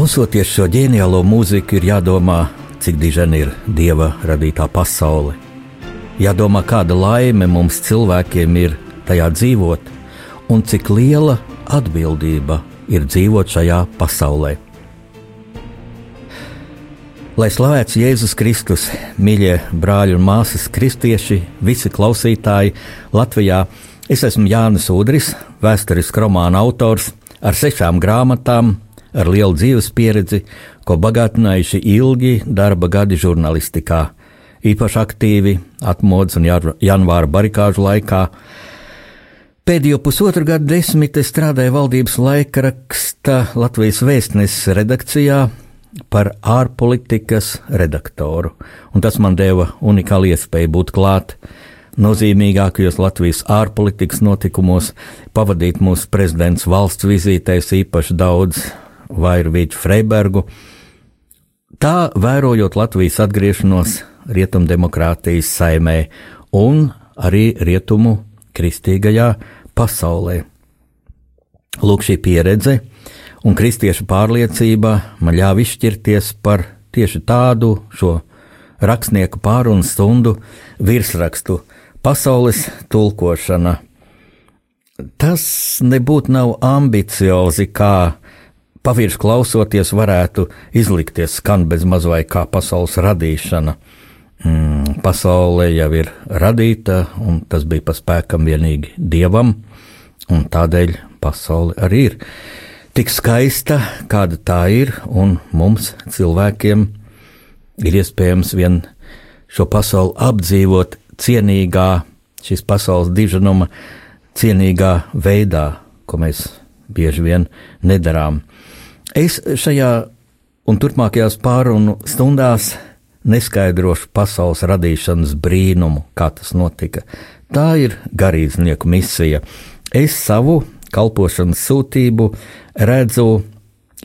Klausoties šo ģeniālo mūziku, ir jādomā, cik dižena ir dieva radītā pasaule. Jādomā, kāda laime mums cilvēkiem ir tajā dzīvot, un cik liela atbildība ir dzīvot šajā pasaulē. Lai slavēts Jēzus Kristus, mīļie brāļi un māsas, kristieši, visi klausītāji Latvijā, es esmu Jānis Udris, vēsturisks romāna autors ar sešām grāmatām, ar lielu dzīves pieredzi, ko bagātinājuši ilgi darba gadi žurnālistikā, īpaši aktīvi atmodas un janvāra barikāžu laikā. Pēdējo pusotru gadu desmiti strādāja valdības laikraksta Latvijas vēstneses redakcijā par ārpolitikas redaktoru, un tas man deva unikālu iespēju būt klāt nozīmīgākajos Latvijas ārpolitikas notikumos, pavadīt mūsu prezidents valsts vizītēs īpaši daudz Vairvīķu Freibergu. Tā vērojot Latvijas atgriešanos rietumdemokrātijas saimē un arī rietumu kristīgajā pasaulē. Lūk, šī pieredze un kristiešu pārliecība man ļāva izšķirties par tieši tādu šo rakstnieku pārunu stundu virsrakstu - pasaules tulkošana. Tas nebūtu nav ambiciozi, kā pavirši klausoties, varētu izlikties skan bez maz vai kā pasaules radīšana. Mm, pasaule jau ir radīta, un tas bija pa spēkam vienīgi dievam, un tādēļ pasaule arī ir tik skaista, kāda tā ir, un mums, cilvēkiem, ir iespējams vien šo pasauli apdzīvot cienīgā, šīs pasaules diženuma cienīgā veidā, ko mēs bieži vien nedarām. Es šajā un turpmākajās pārunu stundās neskaidrošu pasaules radīšanas brīnumu, kā tas notika. Tā ir garīdznieku misija. Es savu kalpošanas sūtību redzu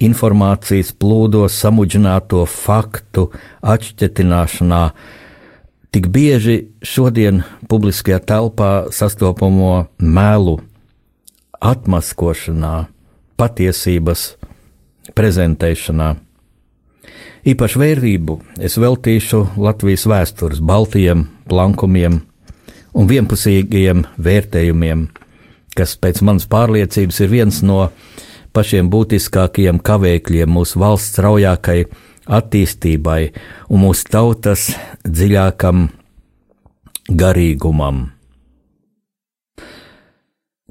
informācijas plūdos, samudžināto faktu atšķetināšanā, tik bieži šodien publiskajā telpā sastopamo melu atmaskošanā, patiesības prezentēšanā. Īpašu vērību es veltīšu Latvijas vēstures baltajiem plankumiem un vienpusīgiem vērtējumiem, kas pēc manas pārliecības ir viens no pašiem būtiskākajiem kavēkļiem mūsu valsts straujākai attīstībai un mūsu tautas dziļākam garīgumam.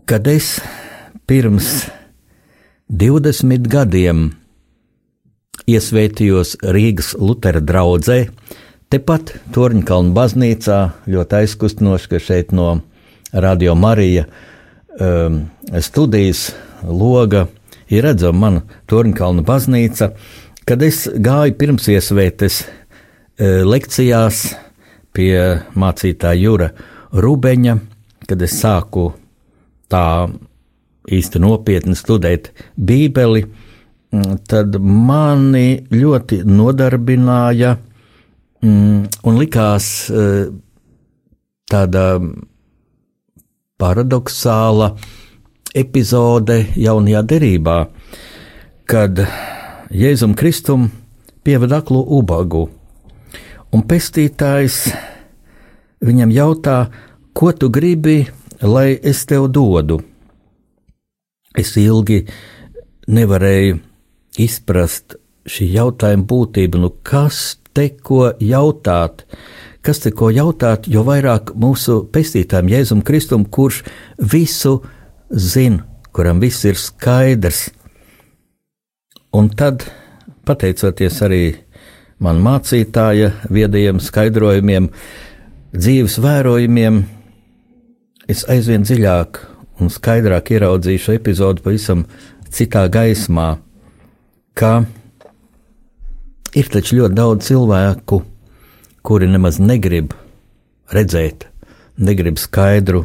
Kad es pirms 20 gadiem. Iesvētījos Rīgas Lutera draugzē, tepat Torņkalna baznīcā, ļoti aizkustinoši, ka šeit no Radio Marija um, studijas loga ir redzama mana Torņkalna baznīca, kad es gāju pirms iesvētes uh, lekcijās pie mācītāja Jura Rubeņa, kad es sāku tā īsti nopietni studēt Bībeli, mm, tad mani ļoti nodarbināja mm, un likās e, tāda paradoxāla epizode jaunajā derībā, kad Jēzum Kristum pievada aklu ubagu, un pestītājs viņam jautā, ko tu gribi, lai es tev dodu? Es ilgi nevarēju izprast šī jautājuma būtību, nu kas te ko jautāt, kas te ko jautāt, jo vairāk mūsu pestītājiem Jēzum Kristum, kurš visu zina, kuram viss ir skaidrs. Un tad, pateicoties arī man mācītāja viedajiem skaidrojumiem, dzīves vērojumiem, es aizvien dziļāk un skaidrāk ieraudzīju šo epizodu pavisam citā gaismā, ka ir taču ļoti daudz cilvēku, kuri nemaz negrib redzēt, negrib skaidru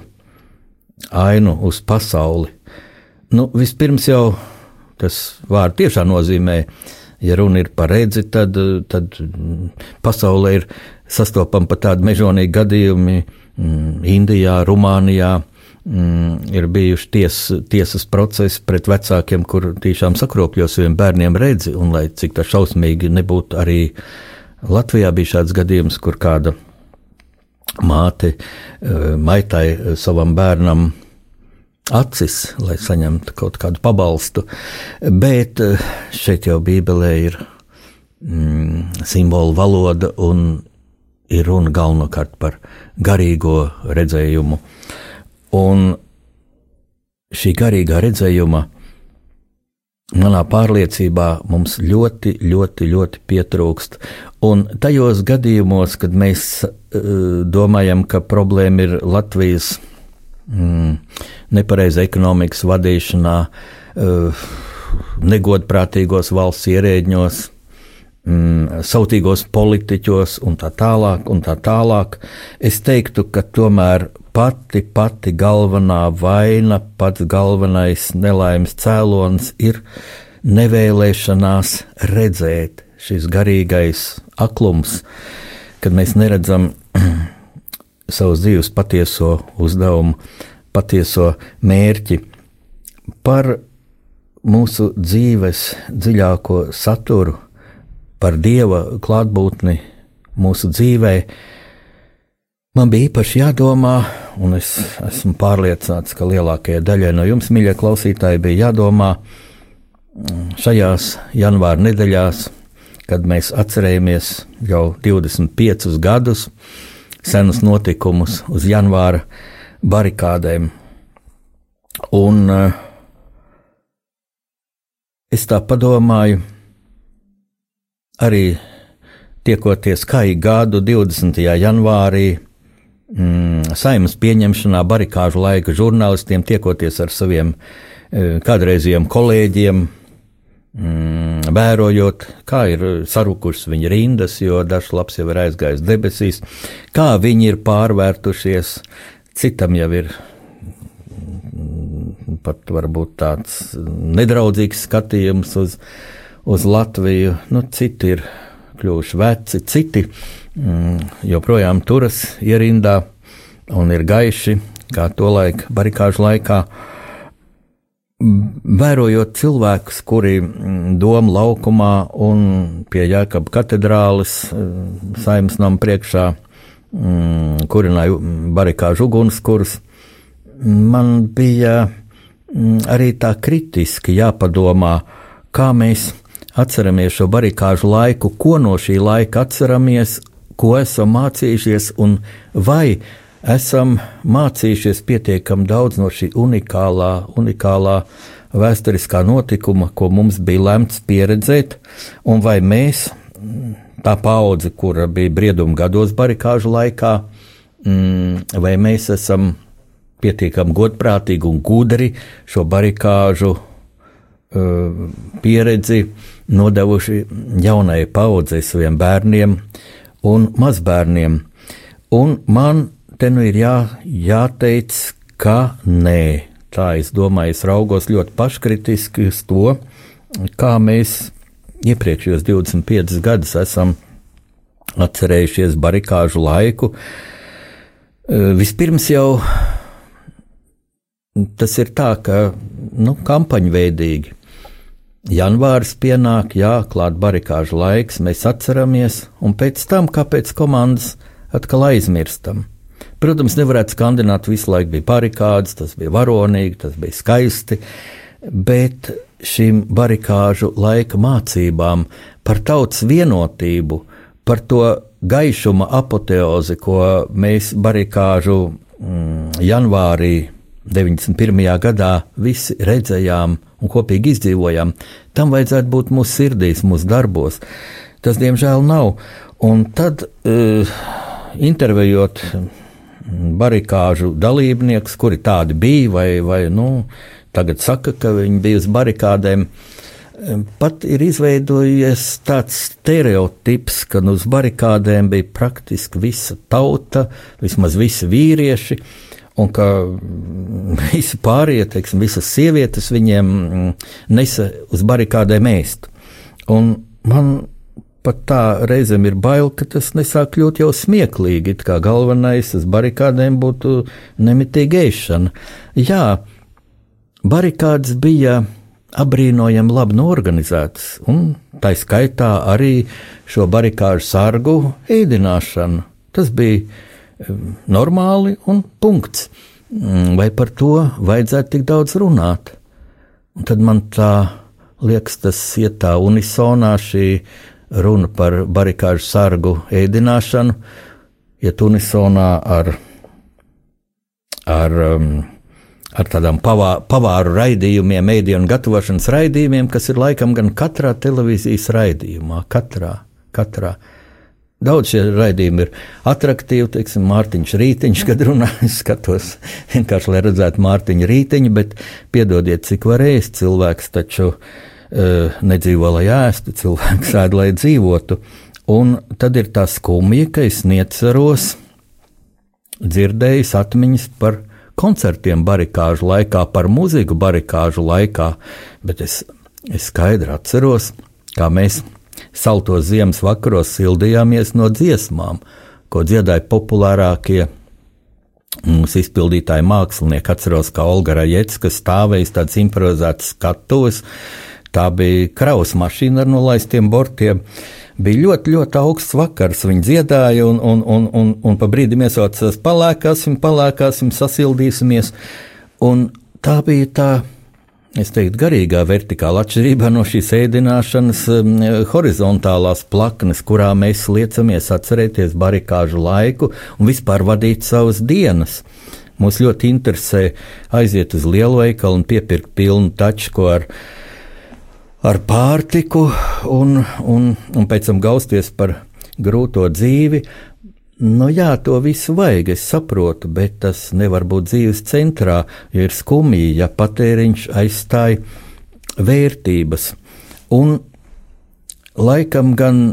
ainu uz pasauli. Nu, vispirms jau tas vārds tiešām nozīmē, ja runa ir par redzi, tad, tad pasaulē ir sastopama pat tādi mežonīgi gadījumi mm, Indijā, Rumānijā, mm, ir bijuši ties, tiesas procesi pret vecākiem, kur tiešām sakropļo saviem bērniem redzi, un lai cik tā šausmīgi nebūtu, arī Latvijā bija šāds gadījums, kur kāda māte uh, maitai savam bērnam acis, lai saņemtu kaut kādu pabalstu, bet uh, šeit jau Bībelē ir mm, simbolu valoda un ir runa galvenokārt par garīgo redzējumu. Un šī garīgā redzējuma manā pārliecībā mums ļoti, ļoti, ļoti pietrūkst. Un tajos gadījumos, kad mēs uh, domājam, ka problēma ir Latvijas mm, nepareiza ekonomikas vadīšanā, uh, negodprātīgos valsts ierēģņos, mm, sautīgos politiķos un tā tālāk, un tā tālāk. Es teiktu, ka tomēr pati, pati galvenā vaina, pats galvenais nelaimes cēlonis ir nevēlēšanās redzēt šis garīgais aklums, kad mēs neredzam savus dzīves patieso uzdevumu, patieso mērķi. Par mūsu dzīves dziļāko saturu par Dieva klātbūtni mūsu dzīvē, man bija īpaši jādomā, un es esmu pārliecināts, ka lielākajai daļai no jums, mīļie klausītāji, bija jādomā šajās janvāra nedēļās, kad mēs atcerējamies jau 25 gadus senus notikumus uz janvāra barikādēm. Un uh, es tā padomāju, arī tiekoties ik gadu 20. janvārī, mm, saimnes pieņemšanā, barikāžu laika žurnālistiem, tiekoties ar saviem e, kādreizējiem kolēģiem, mm, vērojot, kā ir sarukušas viņa rindas, jo dažs labs jau ir aizgājis debesīs, kā viņi ir pārvērtušies, citam jau ir mm, pat varbūt tāds nedraudzīgs skatījums uz uz Latviju. Nu, citi ir kļuvuši veci, citi mm, joprojām turas ierindā un ir gaiši, kā to laika barikāžu laikā. Vērojot cilvēkus, kuri mm, doma laukumā un pie Jēkabas katedrāles mm, saimnes nama priekšā mm, kurināja barikāžu ugunskurus, man bija arī tā kritiski jāpadomā, kā mēs atceramies šo barikāžu laiku, ko no šī laika atceramies, ko esam mācījušies un vai esam mācījušies pietiekami daudz no šī unikālā, unikālā vēsturiskā notikuma, ko mums bija lemts pieredzēt, un vai mēs, tā paudze, kura bija brieduma gados barikāžu laikā, mm, vai mēs esam pietiekami godprātīgi un gudri šo barikāžu uh, pieredzi nodevuši jaunai paudzei, saviem bērniem un mazbērniem. Un man te nu ir jā, jāteic, ka nē. Tā es domāju, es raugos ļoti paškritiski uz to, kā mēs iepriekšējos 25 gadus esam atcerējušies barikāžu laiku. Vispirms jau tas ir tā, ka nu, kampaņveidīgi Janvāris pienāk, jā, klāt barikāžu laiks, mēs atceramies, un pēc tam, kāpēc komandas atkal aizmirstam. Protams, nevarētu skandināt visu laiku bija barikādas, tas bija varonīgi, tas bija skaisti, bet šīm barikāžu laika mācībām par tautas vienotību, par to gaišuma apoteozi, ko mēs barikāžu mm, janvārī 91. gadā visi redzējām un kopīgi izdzīvojām, tam vajadzētu būt mūsu sirdīs, mūsu darbos. Tas, diemžēl, nav. Un tad, uh, intervējot barikāžu dalībniekus, kuri tādi bija, vai, vai nu, tagad saka, ka viņi bija uz barikādēm, pat ir izveidojies tāds stereotips, ka uz barikādēm bija praktiski visa tauta, vismaz visi vīrieši un ka visi pārējie, teiksim, visas sievietes viņiem mm, nesa uz barikādēm ēst. Un man pat tā reizēm ir bail, ka tas nesāk kļūt jau smieklīgi. It kā galvenais uz barikādēm būtu nemitīga ēšana. Jā, barikādas bija apbrīnojami labi norganizētas, un tā skaitā arī šo barikāžu sargu ēdināšanu. Tas bija normāli un punkts. Mm, vai par to vajadzētu tik daudz runāt? Un tad man tā liekas, tas iet tā unisonā šī runa par barikāžu sargu ēdināšanu, iet unisonā ar, ar, um, ar tādām pavā, pavāru raidījumiem, ēdienu gatavošanas raidījumiem, kas ir laikam gan katrā televīzijas raidījumā, katrā. katrā. Daudz šie raidījumi ir attraktīvi. Teiksim, Mārtiņš Rītiņš, kad runā, es skatos vienkārši, lai redzētu Mārtiņa Rītiņu, bet piedodiet, cik var ēst cilvēks, taču uh, nedzīvo, lai ēstu, cilvēks ēd, lai dzīvotu. Un tad ir tā skumja, ka es neceros dzirdējis atmiņas par koncertiem barikāžu laikā, par mūziku barikāžu laikā, bet es, es skaidri atceros, kā mēs saltos ziemas vakaros sildījāmies no dziesmām, ko dziedāja populārākie mūsu izpildītāji mākslinieki. Atceros, ka Olga Rajets, kas stāvēja tāds improvizēts skatuves, tā bija kraus mašīna ar nolaistiem bortiem. Bija ļoti, ļoti augsts vakars. Viņi dziedāja, un, un, un, un, un pa brīdim iesaucās, palēkāsim, palēkāsim, sasildīsimies. Un tā bija tā es teiktu, garīgā vertikāla atšķirībā no šīs ēdināšanas um, horizontālās plaknes, kurā mēs liecamies atcerēties barikāžu laiku un vispār vadīt savas dienas. Mūs ļoti interesē aiziet uz lielveikalu un piepirkt pilnu tačku ar, ar pārtiku un, un, un pēc tam gausties par grūto dzīvi, Nu, jā, to visu vajag, es saprotu, bet tas nevar būt dzīves centrā, jo ir skumji, ja patēriņš aizstāja vērtības. Un laikam gan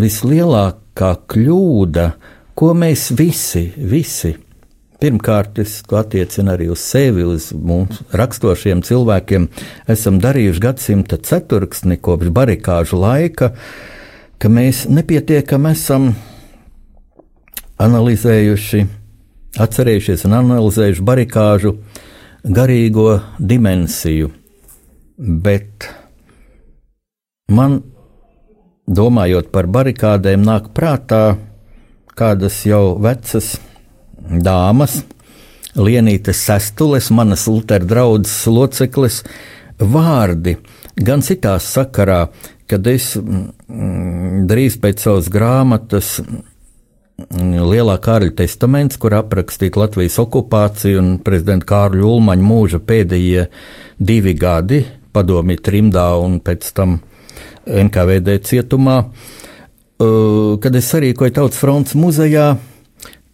vislielākā kļūda, ko mēs visi, visi, pirmkārt, es to attiecinu arī uz sevi, uz mums rakstošiem cilvēkiem, esam darījuši gadsimta ceturksni kopš barikāžu laika, ka mēs nepietiekam esam analizējuši, atcerējušies un analizējuši barikāžu garīgo dimensiju. Bet man, domājot par barikādēm, nāk prātā kādas jau vecas dāmas, Lienītes sestules, manas Lutera draudzes locekles, vārdi gan citās sakarā, kad es mm, drīz pēc savas grāmatas Lielā Kārļa testaments, kur aprakstīta Latvijas okupācija un prezidenta Kārļa Ulmaņa mūža pēdējie divi gadi, padomju trimdā un pēc tam NKVD cietumā, kad es sarīkoju Tautas fronts muzejā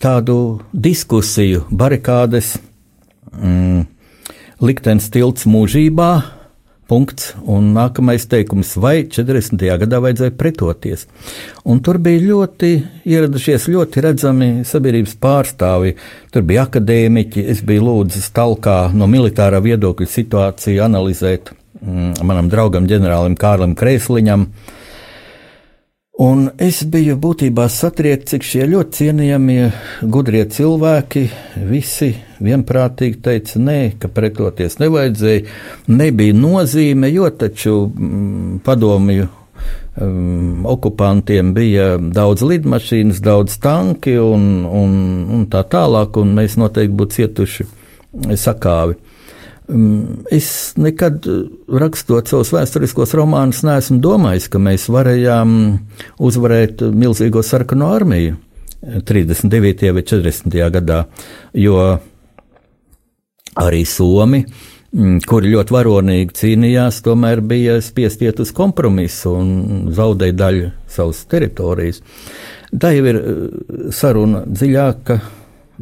tādu diskusiju, barikādes, mm, liktenis tilts mūžībā, Punkts. Un nākamais teikums, vai 40. gadā vajadzēja pretoties. Un tur bija ļoti ieradušies ļoti redzami sabiedrības pārstāvji. Tur bija akadēmiķi, es biju lūdzis talkā no militārā viedokļa situāciju analizēt mm, manam draugam ģenerālim Kārlim Kreisliņam. Un es biju būtībā satriekts, cik šie ļoti cienījamie, gudrie cilvēki visi vienprātīgi teica, nē, ka pretoties nevajadzēja. Nebija nozīme, jo taču mm, padomju um, okupantiem bija daudz lidmašīnas, daudz tanki un, un, un tā tālāk, un mēs noteikti būtu cietuši sakāvi. Mm, es nekad rakstot savus vēsturiskos romānus, neesmu domājis, ka mēs varējām uzvarēt milzīgo sarkano armiju 39. Eh, vai 40. gadā, jo arī Somi, mm, kuri ļoti varonīgi cīnījās, tomēr bija spiestiet uz kompromisu un zaudēja daļu savas teritorijas. Tā jau ir eh, saruna dziļāka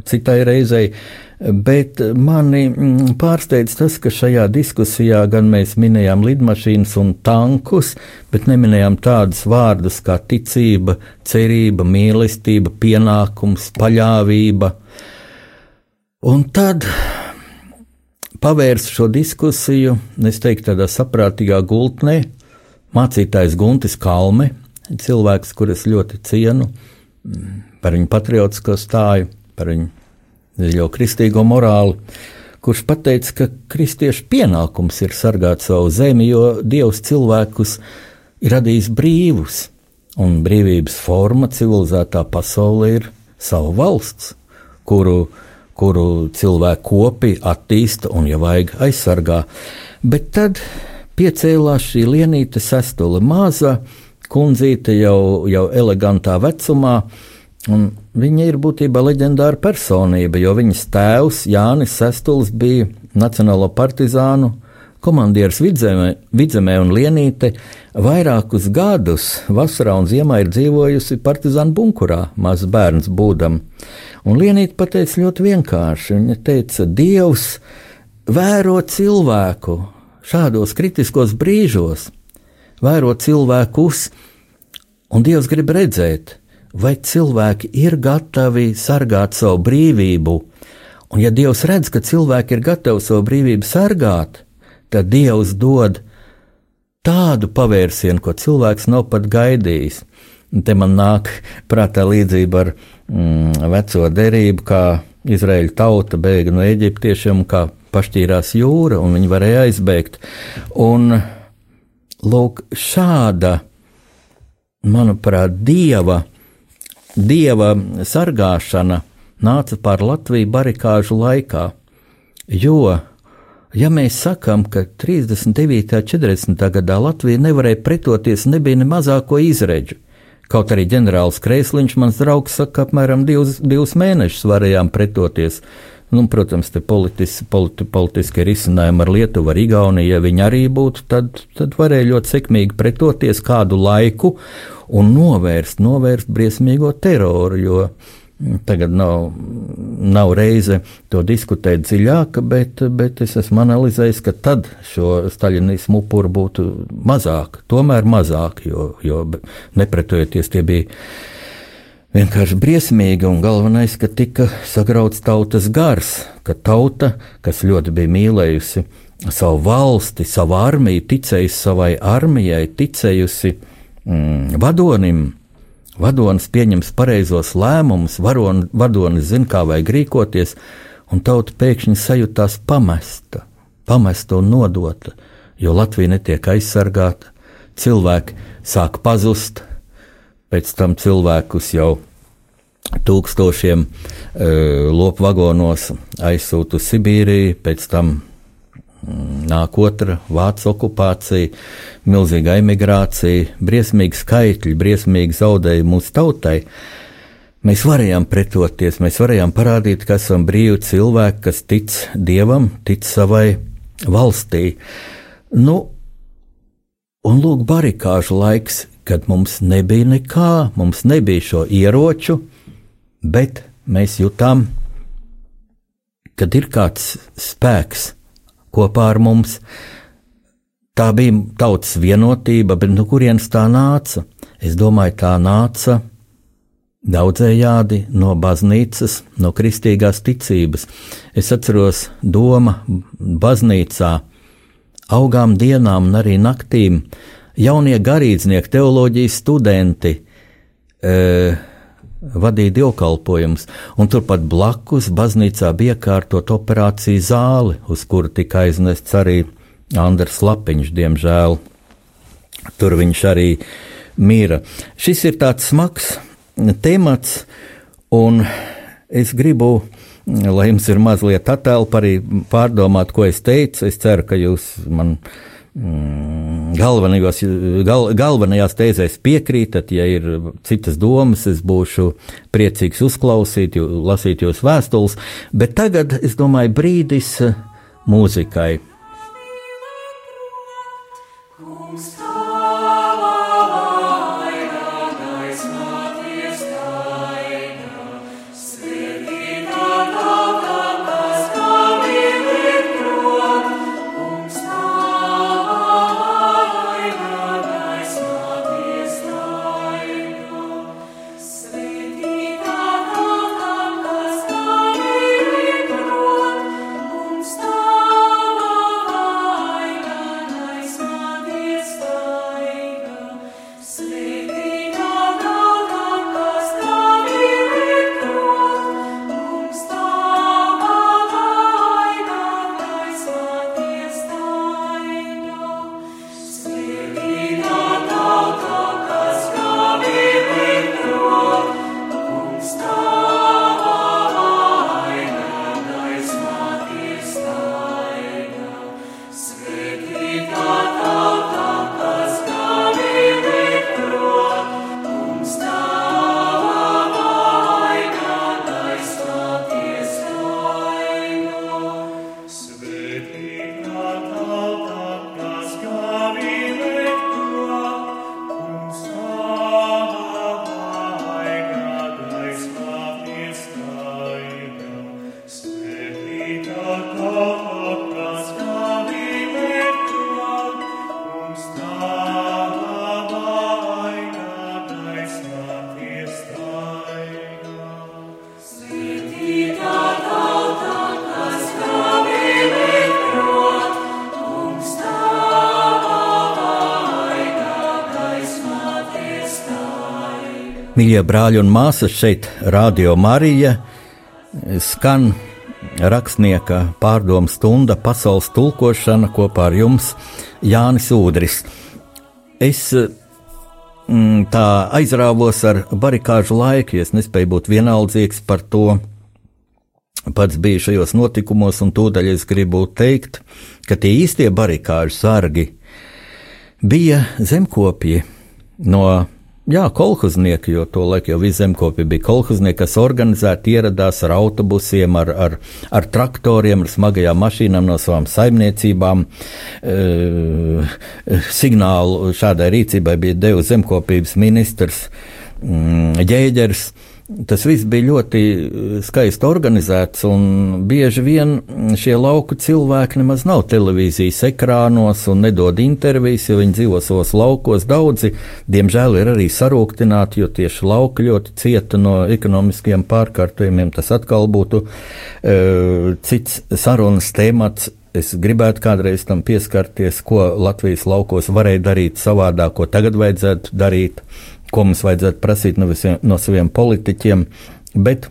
citai reizei. Bet mani mm, pārsteidz tas, ka šajā diskusijā gan mēs minējām lidmašīnas un tankus, bet neminējām tādus vārdus kā ticība, cerība, mīlestība, pienākums, paļāvība. Un tad pavērst šo diskusiju, es teiktu, tādā saprātīgā gultnē, mācītājs Guntis Kalme, cilvēks, kurus ļoti cienu par viņu patriotisko stāju, par viņu dziļo kristīgo morāli, kurš teica, ka kristiešu pienākums ir sargāt savu zemi, jo Dievs cilvēkus ir radījis brīvus, un brīvības forma civilizētā pasaulē ir savu valsts, kuru, kuru cilvēku kopi attīsta un, ja vajag, aizsargā. Bet tad piecēlās šī lienīte sestule maza, kundzīte jau, jau elegantā vecumā, Un viņa ir būtībā leģendāra personība, jo viņas tēvs Jānis Sestuls bija Nacionālo partizānu komandieris vidzemē, vidzemē un Lienīte vairākus gadus vasarā un ziemā ir dzīvojusi partizānu bunkurā, mazs bērns būdam. Un Lienīte pateica ļoti vienkārši. Viņa teica, Dievs vēro cilvēku šādos kritiskos brīžos, vēro cilvēkus, un Dievs grib redzēt, vai cilvēki ir gatavi sargāt savu brīvību. Un, ja Dievs redz, ka cilvēki ir gatavi savu brīvību sargāt, tad Dievs dod tādu pavērsienu, ko cilvēks nav pat gaidījis. Un te man nāk prātā līdzība ar mm, veco derību, kā Izraēļa tauta bēga no eģiptiešiem, kā pašķīrās jūra, un viņi varēja aizbēgt. Un, lūk, šāda, manuprāt, dieva dieva sargāšana nāca pār Latviju barikāžu laikā. Jo, ja mēs sakām, ka 39. un 40. gadā Latvija nevarēja pretoties, nebija ne mazāko izredzu. Kaut arī ģenerālis Kreisliņš, mans draugs, saka, apmēram divus, divus mēnešus varējām pretoties. Nu, protams, te politis, politi, politiskie risinājumi ar Lietuvu, ar Igauniju, ja viņi arī būtu, tad, tad varēja ļoti sekmīgi pretoties kādu laiku un novērst, novērst briesmīgo teroru, jo tagad nav, nav reize to diskutēt dziļāk, bet, bet es esmu analizējis, ka tad šo staļinismu upuru būtu mazāk, tomēr mazāk, jo, jo nepretojoties tie bija vienkārši briesmīgi, un galvenais, ka tika sagrauts tautas gars, ka tauta, kas ļoti bija mīlējusi savu valsti, savu armiju, ticējusi savai armijai, ticējusi mm, vadonim. Vadonis pieņems pareizos lēmumus, varon, vadonis zina, kā vajag rīkoties, un tauta pēkšņi sajūtās pamesta, pamesta un nodota, jo Latvija netiek aizsargāta, cilvēki sāk pazust, pēc tam cilvēkus jau tūkstošiem uh, lopu vagonos aizsūta uz Sibīriju, pēc tam nāk otra vācu okupācija, milzīga emigrācija, briesmīgi skaitļi, briesmīgi zaudējumi mūsu tautai. Mēs varējām pretoties, mēs varējām parādīt, ka esam brīvi cilvēki, kas tic dievam, tic savai valstī. Nu, un lūk, barikāžu laiks kad mums nebija nekā, mums nebija šo ieroču, bet mēs jutām, kad ir kāds spēks kopā ar mums. Tā bija tautas vienotība, bet no kurienes tā nāca? Es domāju, tā nāca daudzējādi no baznīcas, no kristīgās ticības. Es atceros, doma baznīcā augām dienām un arī naktīm jaunie garīdznieki, teoloģijas studenti e, vadīja dievkalpojumus, un turpat blakus baznīcā bija kārtot operāciju zāli, uz kuru tika aiznests arī Andrs Lapiņš, diemžēl. Tur viņš arī mīra. Šis ir tāds smags temats, un es gribu, lai jums ir mazliet attēlpa arī pārdomāt, ko es teicu. Es ceru, ka jūs man Mm, galvenajos, gal, galvenajās teizēs piekrītat, ja ir citas domas, es būšu priecīgs uzklausīt, lasīt jūs vēstules, bet tagad, es domāju, brīdis mūzikai. Mīļie brāļi un māsas, šeit Radio Marija skan rakstnieka pārdomu stunda pasaules tulkošana kopā ar jums Jānis Udris. Es mm, tā aizrāvos ar barikāžu laiku, es nespēju būt vienaldzīgs par to. Pats biju šajos notikumos, un tūdaļ es gribu teikt, ka tie īstie barikāžu sargi bija zemkopji no Jā, kolhoznieki, jo to laiku jau visi zemkopi bija kolhoznieki, kas organizēti ieradās ar autobusiem, ar, ar, ar traktoriem, ar smagajām mašīnām no savām saimniecībām. E, signālu šādai rīcībai bija devis zemkopības ministrs mm, Ģēģers. Tas viss bija ļoti eh, skaisti organizēts, un bieži vien šie lauku cilvēki nemaz nav televīzijas ekrānos un nedod intervijas, jo viņi dzīvo savos laukos. Daudzi, diemžēl, ir arī sarūktināti, jo tieši lauki ļoti cieta no ekonomiskiem pārkārtojumiem. Tas atkal būtu uh, cits sarunas temats. Es gribētu kādreiz tam pieskarties, ko Latvijas laukos varēja darīt savādāk, ko tagad vajadzētu darīt ko mums vajadzētu prasīt no, visiem, no saviem politiķiem. Bet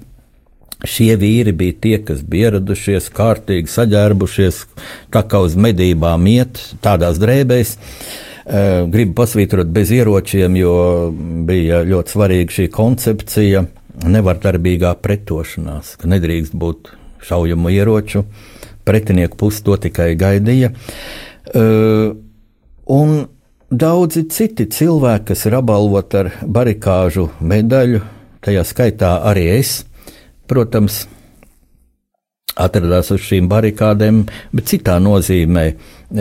Šie vīri bija tie, kas bija ieradušies, kārtīgi saģērbušies, tā kā uz medībām iet, tādās drēbēs. Eh, gribu pasvītrot bez ieročiem, jo bija ļoti svarīga šī koncepcija, nevardarbīgā pretošanās, ka nedrīkst būt šaujamu ieroču. Pretinieku pusi to tikai gaidīja. Eh, un Daudzi citi cilvēki, kas ir apbalvoti ar barikāžu medaļu, tajā skaitā arī es, protams, atradās uz šīm barikādēm, bet citā nozīmē.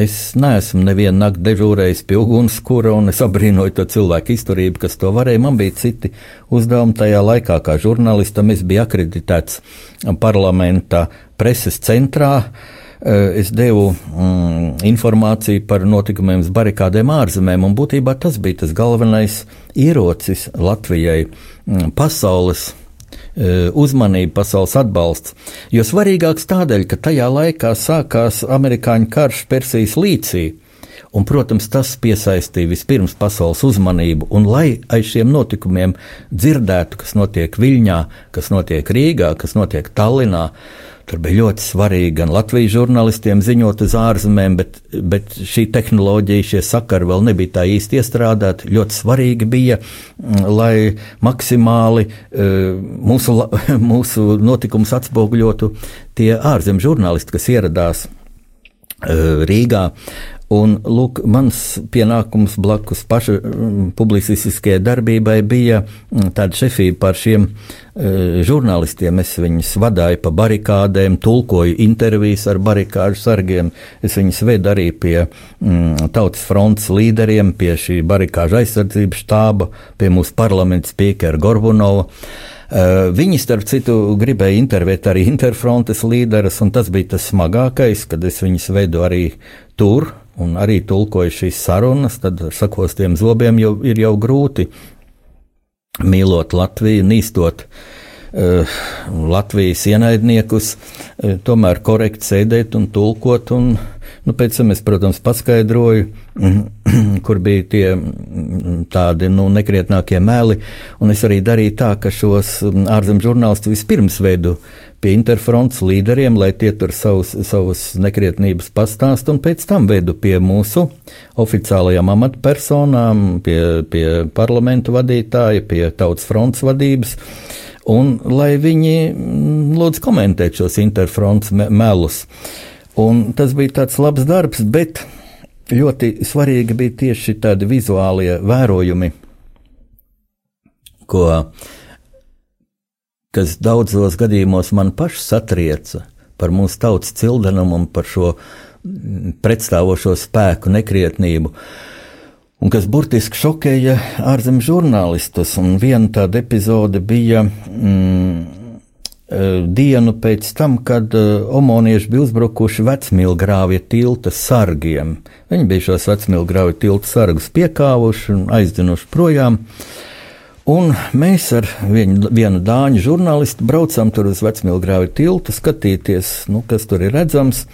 Es neesmu nevienu nakti dežūrējis pie ugunskura, un es abrīnoju to cilvēku izturību, kas to varēja. Man bija citi uzdevumi tajā laikā, kā žurnālistam. Es biju akreditēts parlamenta preses centrā. Uh, es devu mm, informāciju par notikumiem uz barikādēm ārzemēm, un būtībā tas bija tas galvenais ierocis Latvijai mm, pasaules eh, uzmanība, pasaules atbalsts. Jo svarīgāks tādēļ, ka tajā laikā sākās amerikāņu karš Persijas līcī. Un, protams, tas piesaistīja vispirms pasaules uzmanību, un lai aiz šiem notikumiem dzirdētu, kas notiek Viļņā, kas notiek Rīgā, kas notiek Tallinā, uh, Tur bija ļoti svarīgi gan Latvijas žurnālistiem ziņot uz ārzemēm, bet, bet šī tehnoloģija, šie sakari vēl nebija tā īsti iestrādāti. Ļoti svarīgi bija, mm, lai maksimāli e, mūsu, mūsu notikumus atspoguļotu tie ārzemju žurnālisti, kas ieradās e, Rīgā. Un, lūk, mans pienākums blakus paša mm, publicistiskajai darbībai bija mm, tāda šefība par šiem e, žurnālistiem. Es viņus vadīju pa barikādēm, tulkoju intervijas ar barikāžu sargiem. Es viņus vedu arī pie mm, Tautas frontes līderiem, pie šī barikāžu aizsardzības štāba, pie mūsu parlamenta spīkera Gorbunova. Uh, viņi, starp citu, gribēja intervēt arī interfrontes līderus, un tas bija tas smagākais, kad es viņus vedu arī tur, un arī tulkoju šīs sarunas, tad ar sakostiem zobiem jau ir jau grūti mīlot Latviju, nīstot uh, Latvijas ienaidniekus, uh, tomēr korekti sēdēt un tulkot. Un, nu, pēc tam es, protams, paskaidroju, kur bija tie tādi nu, nekrietnākie meli, es arī darīju tā, ka šos ārzemju žurnālistus vispirms veidu pie interfronts līderiem, lai tie tur savus, savus nekrietnības pastāst, un pēc tam vedu pie mūsu oficiālajām amatpersonām, pie, pie parlamentu vadītāja, pie tautas fronts vadības. Un lai viņi mm, lūdzu komentēt šos interfronts me melus. Un tas bija tāds labs darbs, bet ļoti svarīgi bija tieši tādi vizuālie vērojumi, ko kas daudzos gadījumos man pašu satrieca par mūsu tautas cildenumu un par šo pretstāvošo spēku nekrietnību. Un kas burtiski šokēja ārzemju žurnālistus. Viena tāda epizode bija mm, dienu pēc tam, kad uh, omonieši bija uzbrukuši vecmīlgrāvja tilta sargiem. Viņi bija šos vecmīlgrāvja tilta sargus piekāvuši un aizdinuši projām. Uh, Un mēs ar vienu, vienu dāņu žurnālistu braucām tur uz Vecmīlgrāvi tiltu, skatīties, nu, kas tur ir redzams.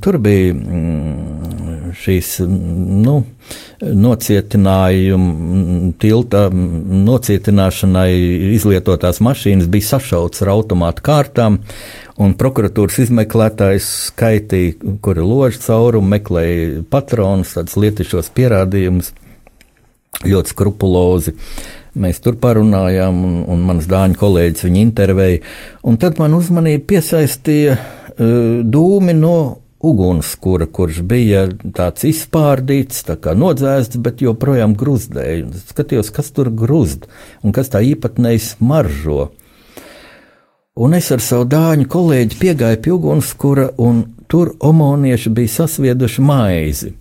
Tur bija mm, šīs nu, nocietinājumu, tilta nocietināšanai izlietotās mašīnas bija sašauts ar automātu kārtām, un prokuratūras izmeklētājs skaitīja, kuri loža caurumu, meklēja patronus, tādus lietišos pierādījumus, ļoti skrupulozi. Mēs tur parunājām, un, un mans dāņu kolēģis viņu intervēja. Tad man uzmanību piesaistīja dūmi no ugunskura, kurš bija tāds izpārdīts, tā kā nodzēsts, bet joprojām gruzdēja. Skatījos, kas tur gruzd un kas tā īpatnēji smaržo. Un es ar savu dāņu kolēģi piegāju pie ugunskura, un tur omonieši bija sasvieduši maizi.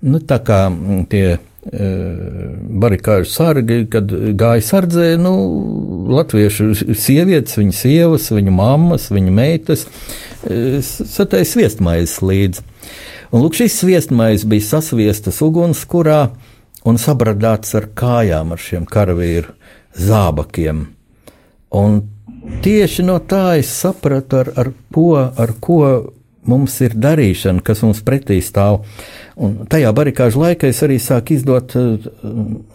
Nu, tā kā tie e, barikāžu sargi, kad gāja sardzē, nu, latviešu sievietes, viņu sievas, viņu mammas, viņu meitas satēja sviestmaizes līdzi. Un lūk, šis sviestmaizes bija sasviestas ugunskurā un sabradāts ar kājām, ar šiem karavīru zābakiem. Un tieši no tā es sapratu, ar, ar, ko, ar ko mums ir darīšana, kas mums pretī stāv. Un tajā barikāžu laikā es arī sāku izdot uh,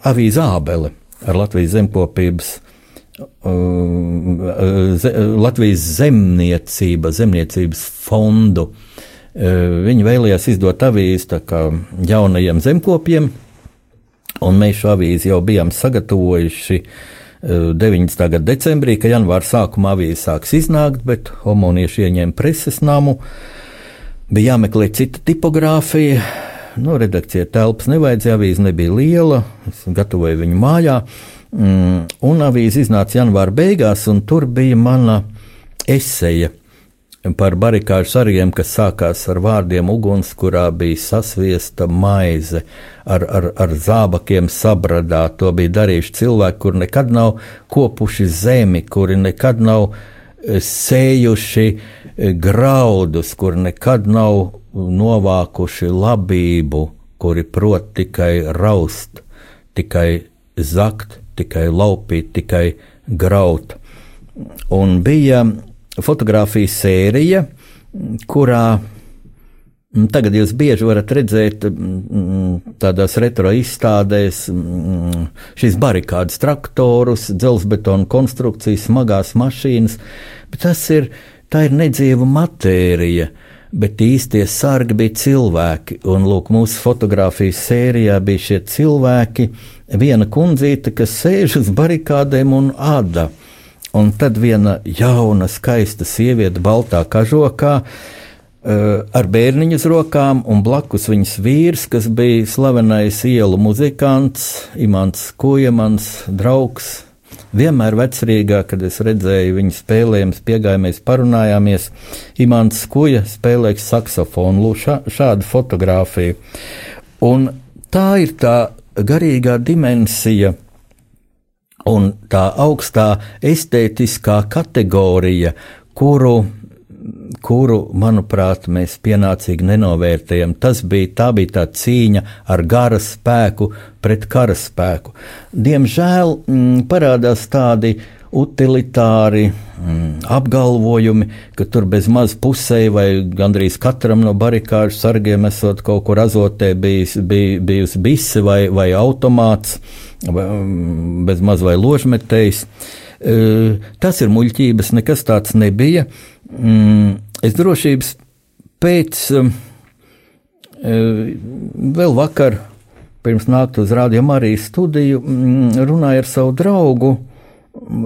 avīzi Ābeli ar Latvijas zemkopības Latvijas zemniecība, zemniecības fondu. Viņi vēlējās izdot avīzi jaunajiem zemkopiem, un mēs šo avīzi jau bijām sagatavojuši 19. gada decembrī, kad janvāra sākumā avīze sāks iznākt, bet homonieši ieņēma preses namu. Bija jāmeklē cita tipogrāfija. Nu, redakcija telpas nevajadzēja, avīze nebija liela. Es gatavoju viņu mājā. Mm, un avīze iznāca janvāra beigās, un tur bija mana eseja par barikāžu sargiem, kas sākās ar vārdiem uguns, kurā bija sasviesta maize ar, ar, ar zābakiem sabradā. To bija darījuši cilvēki, kuri nekad nav kopuši zemi, kuri nekad nav eh, sējuši eh, graudus, kuri nekad nav novākuši labību, kuri prot tikai raust, tikai zakt tikai laupīt, tikai graut. Un bija fotografijas sērija, kurā mm, Tagad jūs bieži varat redzēt mm, tādās retro izstādēs mm, šīs barikādas, traktorus, dzelzbetona konstrukcijas, smagās mašīnas, bet tas ir, tā ir nedzīva matērija. Bet īstie sargi bija cilvēki, un lūk, mūsu fotografijas sērijā bija šie cilvēki, viena kundzīte, kas sēž uz barikādēm un āda. Un tad viena jauna, skaista sieviete, baltā kažokā, eh, ar bērniņu uz rokām, un blakus viņas vīrs, kas bija slavenais ielu muzikants, Imants Kuja, mans draugs. Vienmēr vecrīgā, kad es redzēju viņu spēlējumus, piegājāmies, parunājāmies. Imants Kuja spēlēja saksofonu, šā, šādu fotografiju. Un tā ir tā garīgā dimensija un tā augstā estētiskā kategorija, kuru, kuru, manuprāt, mēs pienācīgi nenovērtējam. Tas bija, tā bija tā cīņa ar gara spēku pret kara spēku. Diemžēl m, mm, parādās tādi utilitāri mm, apgalvojumi, ka tur bez maz pusē vai gandrīz katram no barikāžu sargiem esot kaut kur azotē bijis, bij, bijusi bise vai, vai automāts, vai, mm, bez maz vai ložmetējs. E, tas ir muļķības, nekas tāds nebija. Mm, es drošības pēc e, vēl vakar, pirms nākt uz Rādio Marijas studiju, mm, runāju ar savu draugu,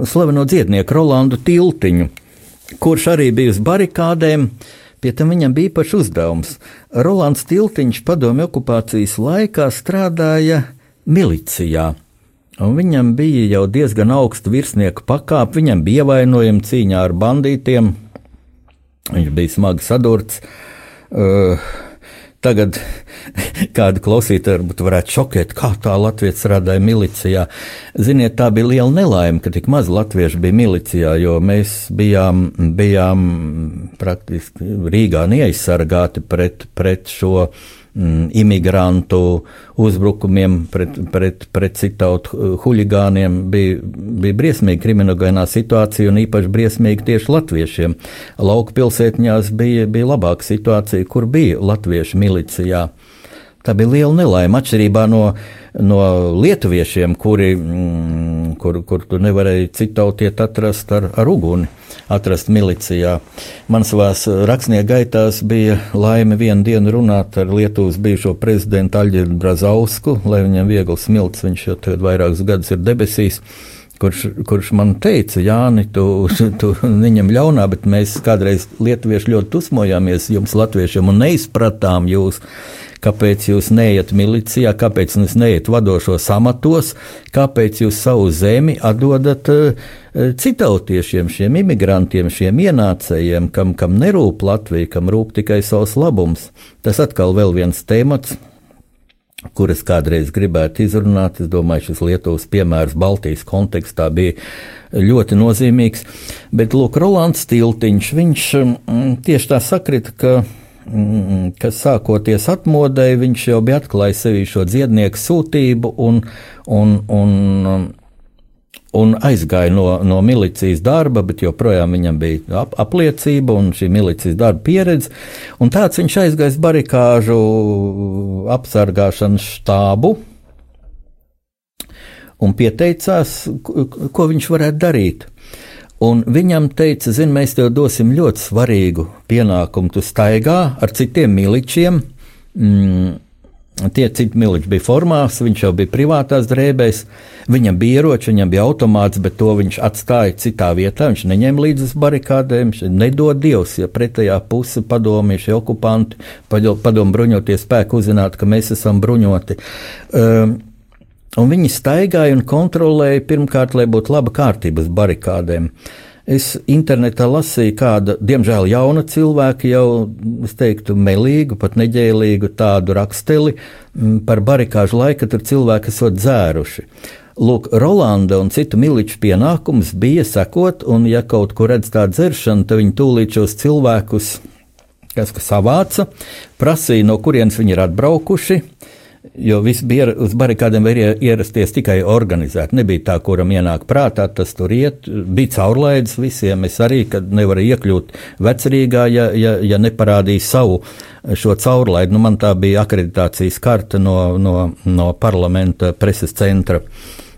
slaveno dziednieku Rolandu Tiltiņu, kurš arī bija uz barikādēm. Pie tam viņam bija īpašs uzdevums. Rolands Tiltiņš padomju okupācijas laikā strādāja milicijā. Un viņam bija jau diezgan augsta virsnieka pakāpe, viņam bija ievainojumi cīņā ar bandītiem. Viņš bija smagi sadurts. Uh, Tagad kādu klausītāju varbūt varētu šokēt, kā tā Latvijas strādāja milicijā. Ziniet, tā bija liela nelaime, ka tik maz latviešu bija milicijā, jo mēs bijām, bijām praktiski Rīgā neaizsargāti pret, pret šo imigrantu uzbrukumiem pret, pret, pret citautu uh, huligāniem bija, bija briesmīga kriminogēnā situācija un īpaši briesmīga tieši latviešiem. Lauku pilsētņās bija, bija labāka situācija, kur bija latviešu milicijā. Tā bija liela nelaime, atšķirībā no, no lietuviešiem, kuri, mm, kur, kur tu nevarēji citautiet atrast ar, ar uguni, atrast milicijā. Man savās rakstnieku gaitās bija laime vienu dienu runāt ar Lietuvas bijušo prezidentu Aļģerdu Brazausku, lai viņam viegli smilts, viņš jau tagad vairākus gadus ir debesīs kurš, kurš man teica, Jāni, tu, tu viņam ļaunā, bet mēs kādreiz lietuvieši ļoti dusmojāmies jums, latviešiem, un neizpratām jūs kāpēc jūs neiet milicijā, kāpēc jūs neiet vadošos amatos, kāpēc jūs savu zemi atdodat uh, citautiešiem, šiem imigrantiem, šiem ienācējiem, kam, kam nerūp Latvija, kam rūp tikai savs labums. Tas atkal vēl viens temats. Kuras kādreiz gribētu izrunāt, es domāju, šis Lietuvas piemērs Baltijas kontekstā bija ļoti nozīmīgs. Bet, lūk, Rolands Tiltiņš, viņš mm, tieši tā sakrita, ka kas sākoties atmodai, viņš jau bija atklājis sevī šo dziednieku sūtību un, un, un, un aizgāja no, no milicijas darba, bet joprojām viņam bija ap, apliecība un šī milicijas darba pieredze. Un tāds viņš aizgājis barikāžu apsargāšanas štābu un pieteicās, ko viņš varētu darīt. Un viņam teica, zini, mēs tev dosim ļoti svarīgu pienākumu. Tu staigā ar citiem miličiem. Mm, tie citi miliči bija formās, viņš jau bija privātās drēbēs. Viņam bija ieroči, viņam bija automāts, bet to viņš atstāja citā vietā. Viņš neņēma līdzi uz barikādēm. Viņš nedod Dievs, ja pretējā puse padomījušie okupanti, padomu bruņoties spēku uzzinātu, ka mēs esam bruņoti. Um, Un viņi staigāja un kontrolēja pirmkārt, lai būtu laba kārtība uz barikādēm. Es internetā lasīju kādu, diemžēl jaunu cilvēku, jau, teiktu, melīgu, pat neģēlīgu tādu raksteli mm, par barikāžu laiku, kad cilvēki esot dzēruši. Lūk, Rolanda un citu miliču pienākums bija sekot, un, ja kaut kur redz tādu dzeršanu, tad viņi tūlīt šos cilvēkus, kas savāca, prasīja, no kurienes viņi ir atbraukuši, Jo viss bija uz barikādēm, var ierasties tikai organizēti. Nebija tā, kuram ienāk prātā, tas tur iet. Bija caurlaids visiem. Es arī, nevaru iekļūt vecerīgā, ja, ja, ja neparādīju savu šo caurlaidu. Nu, man tā bija akreditācijas karta no, no, no parlamenta preses centra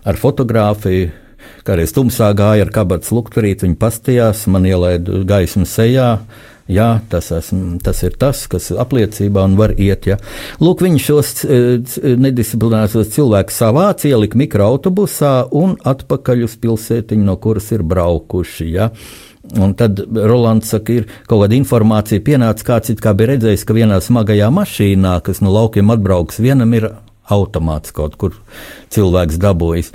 ar fotografiju. Kādreiz tumsā gāja ar kabatas lukturīt, viņi pastījās, man ielaida gaismu sejā. Jā, tas, esmu, tas ir tas, kas apliecībā un var iet. Ja. Lūk, viņi šos e, nedisciplinētos cilvēkus savāca, ielika mikroautobusā un atpakaļ uz pilsētiņu, no kuras ir braukuši. Ja. Un tad Rolands saka, ir kaut kāda informācija pienāca, kāds it kā bija redzējis, ka vienā smagajā mašīnā, kas no laukiem atbrauks, vienam ir automāts kaut kur cilvēks dabūjis.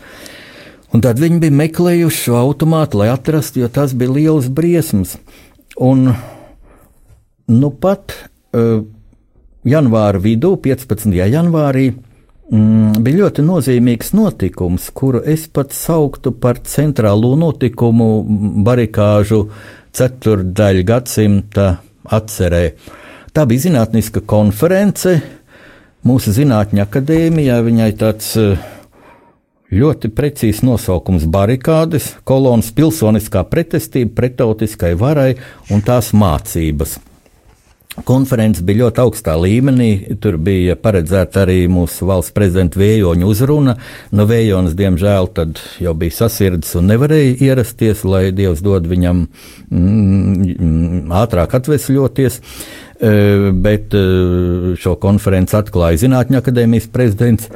Un tad viņi bija meklējuši šo automātu, lai atrastu, jo tas bija liels briesmas. Un Nu pat uh, janvāra vidū, 15. janvārī, mm, bija ļoti nozīmīgs notikums, kuru es pat sauktu par centrālo notikumu barikāžu ceturdaļu gadsimta atcerē. Tā bija zinātniska konference mūsu Zinātņu akadēmijā. Viņai tāds uh, ļoti precīzs nosaukums - barikādes, kolonas pilsoniskā pretestība pretautiskai varai un tās mācības. Konferences bija ļoti augstā līmenī. Tur bija paredzēta arī mūsu valsts prezidenta Vējoņa uzruna. No Vējonas, diemžēl, jau bija sasirdzis un nevarēja ierasties, lai Dievs dod viņam mm, ātrāk atvesļoties. E, bet e, šo konferenci atklāja Zinātņu akadēmijas prezidents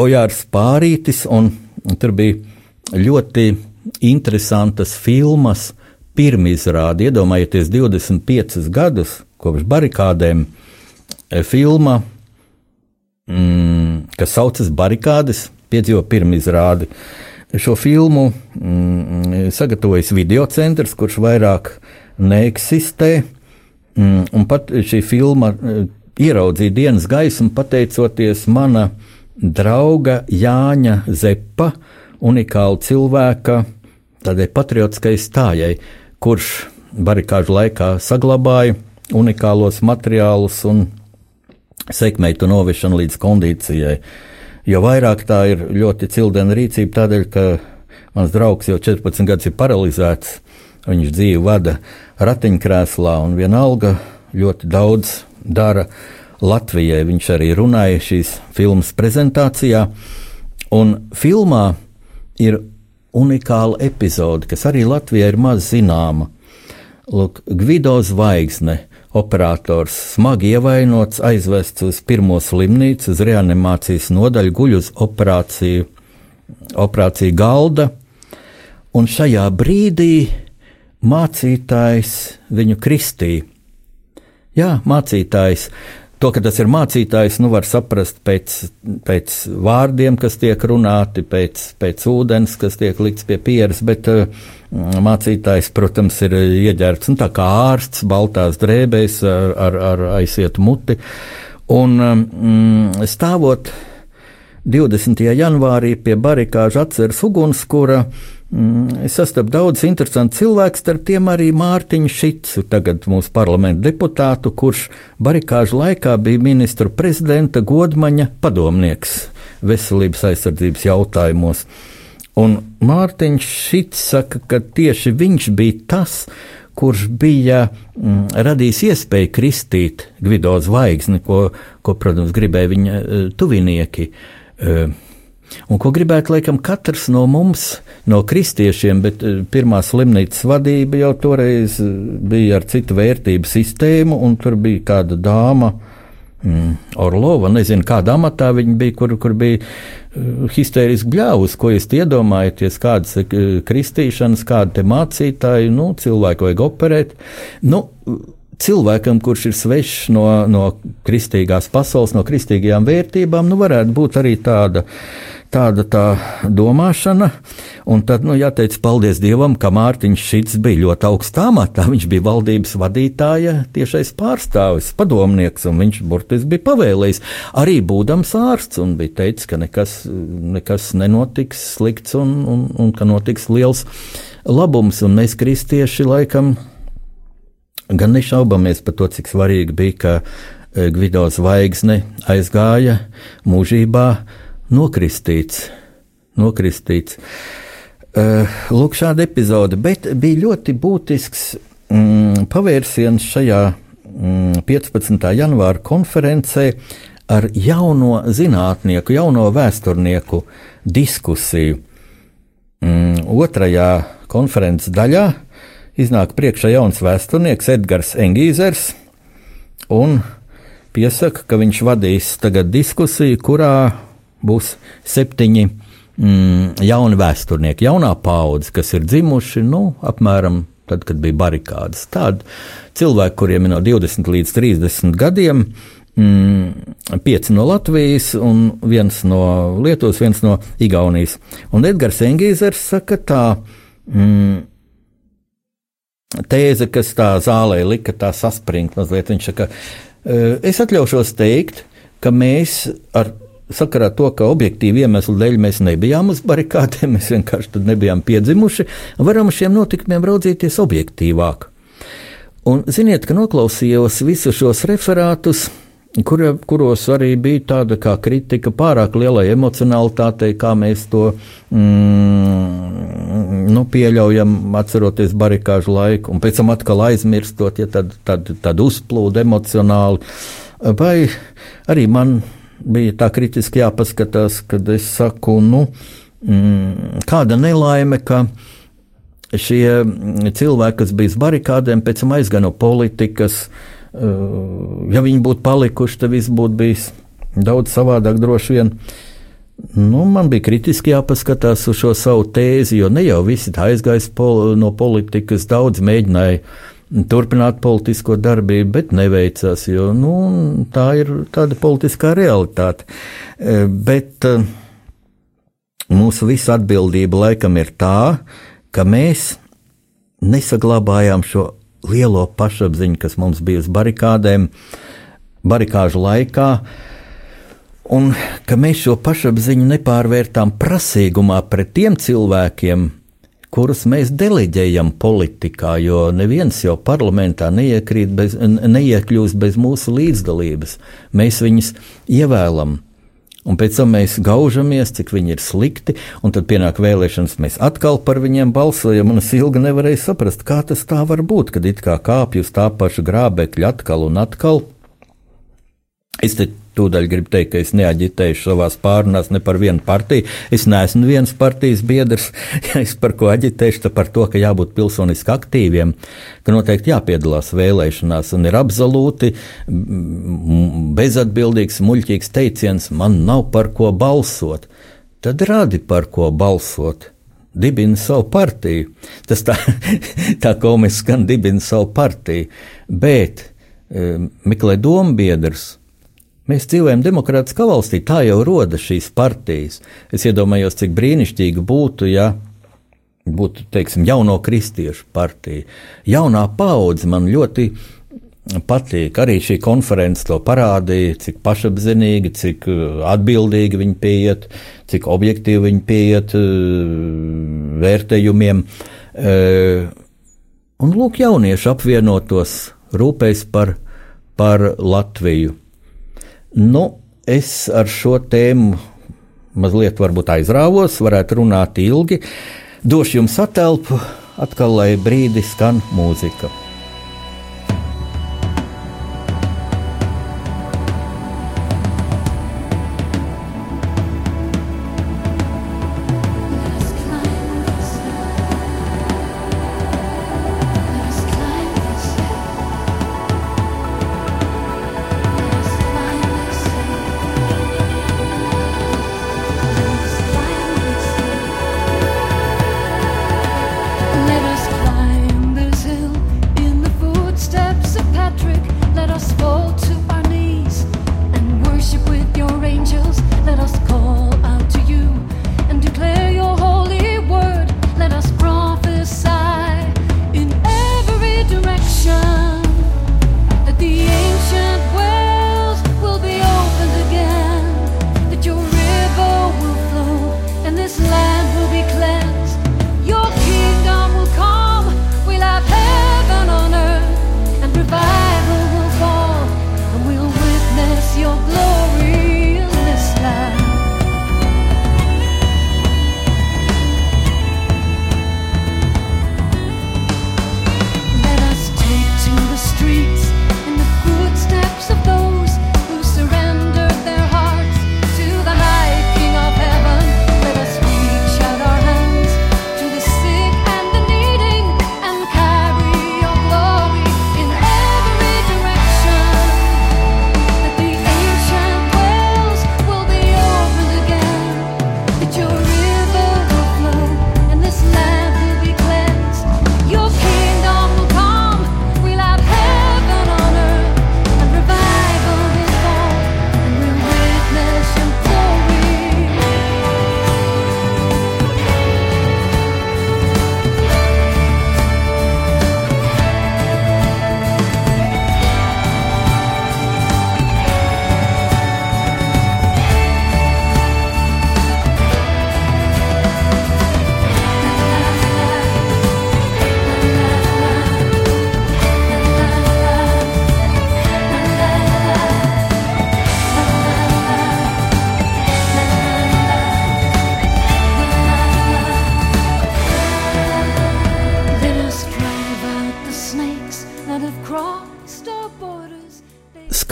Ojārs Pārītis, un tur bija ļoti interesantas filmas pirmizrādi. Iedomājieties, 25 gadus kopš barikādēm e, filma, mm, kas saucas Barikādes, piedzīvo pirmizrādi. Šo filmu mm, sagatavojas video centrs, kurš vairāk neeksistē. Mm, un pat šī filma e, ieraudzīja dienas gaismu pateicoties mana drauga Jāņa Zepa, unikāla cilvēka, tādai patriotiskai stājai, kurš barikāžu laikā saglabāja unikālos materiālus un sekmēju to noviešanu līdz kondīcijai. Jo vairāk tā ir ļoti cildena rīcība, tādēļ, ka mans draugs jau 14 gadus ir paralizēts. Viņš dzīvi vada ratiņkrēslā un vienalga ļoti daudz dara. Latvijai. Viņš arī runāja šīs filmas prezentācijā. Un filmā ir unikāla epizode, kas arī Latvijai ir maz zināma. Lūk, Gvido Zvaigzne, operators, smagi ievainots, aizvests uz pirmo slimnīcu, uz reanimācijas nodaļu, guļ uz operāciju, operāciju galda. Un šajā brīdī mācītājs viņu kristīja. Jā, mācītājs To, ka tas ir mācītājs, nu var saprast pēc, pēc vārdiem, kas tiek runāti, pēc, pēc ūdens, kas tiek likts pie pieres, bet uh, mācītājs, protams, ir ieģērbts nu, tā kā ārsts, baltās drēbēs ar, ar, ar aizietu muti. Un um, stāvot 20. janvārī pie barikāžu atceras ugunskura, Mm, es sastapu daudz interesantu cilvēku, starp tiem arī Mārtiņu Šicu, tagad mūsu parlamenta deputātu, kurš barikāžu laikā bija ministru prezidenta Godmaņa padomnieks veselības aizsardzības jautājumos. Un Mārtiņš Šits saka, ka tieši viņš bija tas, kurš bija mm, radījis iespēju kristīt Gvido zvaigzni, ko, ko protams, gribēja viņa uh, tuvinieki. Uh, Un ko gribētu, laikam, katrs no mums, no kristiešiem, bet eh, pirmā slimnīcas vadība jau toreiz eh, bija ar citu vērtību sistēmu, un tur bija kāda dāma, mm, Orlova, nezinu, kādā amatā viņa bija, kur, kur bija uh, histēriski bļāvus, ko jūs iedomājaties, kādas ir kristīšanas, kāda te mācītāji, nu, cilvēku vajag operēt. Nu, cilvēkam, kurš ir svešs no, no kristīgās pasaules, no kristīgajām vērtībām, nu, varētu būt arī tāda tāda tā domāšana. Un tad, nu, jāteic paldies Dievam, ka Mārtiņš Šits bija ļoti augstā amatā. Viņš bija valdības vadītāja tiešais pārstāvis, padomnieks, un viņš burtiski bija pavēlējis. Arī būdams ārsts, un bija teicis, ka nekas, nekas nenotiks slikts, un, un, un ka notiks liels labums, un mēs kristieši laikam gan nešaubamies par to, cik svarīgi bija, ka eh, Gvido zvaigzne aizgāja mūžībā nokristīts. nokristīts. Uh, lūk, šāda epizode, bet bija ļoti būtisks mm, pavērsiens šajā mm, 15. janvāra konferencē ar jauno zinātnieku, jauno vēsturnieku diskusiju. Mm, otrajā konferences daļā iznāk priekšā jauns vēsturnieks Edgars Engīzers un piesaka, ka viņš vadīs tagad diskusiju, kurā būs septiņi mm, jauni vēsturnieki, jaunā paudze, kas ir dzimuši nu, apmēram tad, kad bija barikādas. Tādi cilvēki, kuriem ir no 20 līdz 30 gadiem, mm, pieci no Latvijas, un viens no Lietuvas, viens no Igaunijas. Un Edgars Engīzers saka tā. Mm, Tēze, kas tā zālē lika tā saspringt mazliet, viņš saka, es atļaušos teikt, ka mēs ar sakarā to, ka objektīvi iemeslu dēļ mēs nebijām uz barikādēm, mēs vienkārši nebijām piedzimuši, varam uz šiem notikumiem raudzīties objektīvāk. Un ziniet, ka noklausījos visus šos referātus, kur, kuros arī bija tāda kā kritika pārāk lielai emocionalitātei, kā mēs to mm, nu, pieļaujam, atceroties barikāžu laiku, un pēc tam atkal aizmirstot, ja tad, tad, tad uzplūda emocionāli. Vai arī man bija tā kritiski jāpaskatās, kad es saku, nu, mm, kāda nelaime, ka šie cilvēki, kas bija uz barikādēm, pēc tam aizgāja no politikas. Uh, ja viņi būtu palikuši, tad viss būtu bijis daudz savādāk, droši vien. Nu, man bija kritiski jāpaskatās uz šo savu tēzi, jo ne jau visi aizgājis pol no politikas, daudz mēģināja turpināt politisko darbību, bet neveicās, jo nu, tā ir tāda politiskā realitāte. E, bet e, mūsu visa atbildība laikam ir tā, ka mēs nesaglabājām šo lielo pašapziņu, kas mums bija uz barikādēm, barikāžu laikā. Un ka mēs šo pašapziņu nepārvērtām prasīgumā pret tiem cilvēkiem, kurus mēs deleģējam politikā, jo neviens jau parlamentā bez, neiekļūst bez mūsu līdzdalības. Mēs viņus ievēlam. Un pēc tam mēs gaužamies, cik viņi ir slikti, un tad pienāk vēlēšanas, mēs atkal par viņiem balsojam, un es ilgi nevarēju saprast, kā tas tā var būt, kad it kā kāpj uz tā paša grābekļa atkal un atkal. Es te tūdaļ gribu teikt, ka es neaģitēju savā pārunās ne par vienu partiju. Es neesmu viens partijas biedrs. Ja es par ko aģitēšu, tad par to, ka jābūt pilsoniski aktīviem, ka noteikti jāpiedalās vēlēšanās un ir absolūti bezatbildīgs, muļķīgs teiciens, man nav par ko balsot. Tad radi par ko balsot dibina savu partiju. Tas tā, tā mēs skan, dibina savu partiju. Bet um, meklē dombiedrs. Mēs dzīvojam demokrātiskā valstī, tā jau rodas šīs partijas. Es iedomājos, cik brīnišķīgi būtu, ja būtu, teiksim, jauno kristiešu partija. Jaunā paudze man ļoti patīk. Arī šī konference to parādīja, cik pašapziņīgi, cik uh, atbildīgi viņi pieiet, cik objektīvi viņi pieiet uh, vērtējumiem. Uh, un lūk, jaunieši apvienotos, rūpējas par, par Latviju. Nu, es ar šo tēmu mazliet aizrāvos, varētu runāt ilgi. Došu jums atelpu, atkal lai brīdi skan mūzika.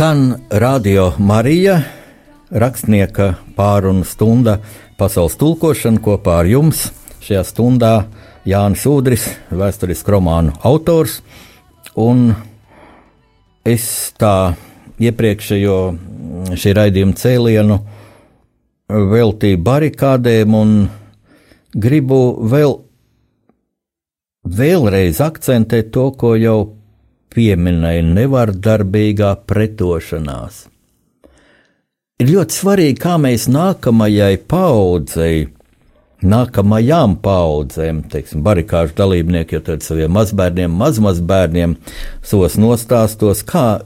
Skan Radio Marija, rakstnieka pārunu stunda pasaules tulkošana kopā ar jums. Šajā stundā Jānis Udris, vēsturisku romānu autors. Un es tā iepriekšējo šī raidījuma cēlienu veltīju barikādēm un gribu vēl, vēlreiz akcentēt to, ko jau pieminēja nevardarbīgā pretošanās. Ir ļoti svarīgi, kā mēs nākamajai paudzei, nākamajām paudzēm, teiksim, barikāžu dalībnieki, jo tad saviem mazbērniem, mazmazbērniem savos nostāstos, kā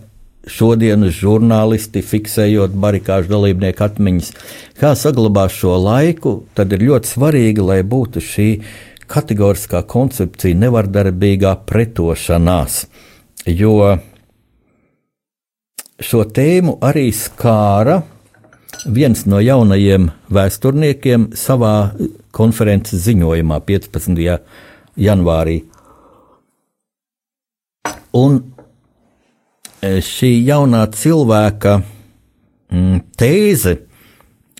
šodienas žurnālisti fiksējot barikāžu dalībnieku atmiņas, kā saglabāt šo laiku, tad ir ļoti svarīgi, lai būtu šī kategoriskā koncepcija nevardarbīgā pretošanās jo šo tēmu arī skāra viens no jaunajiem vēsturniekiem savā konferences ziņojumā 15. janvārī. Un e, šī jaunā cilvēka mm, tēze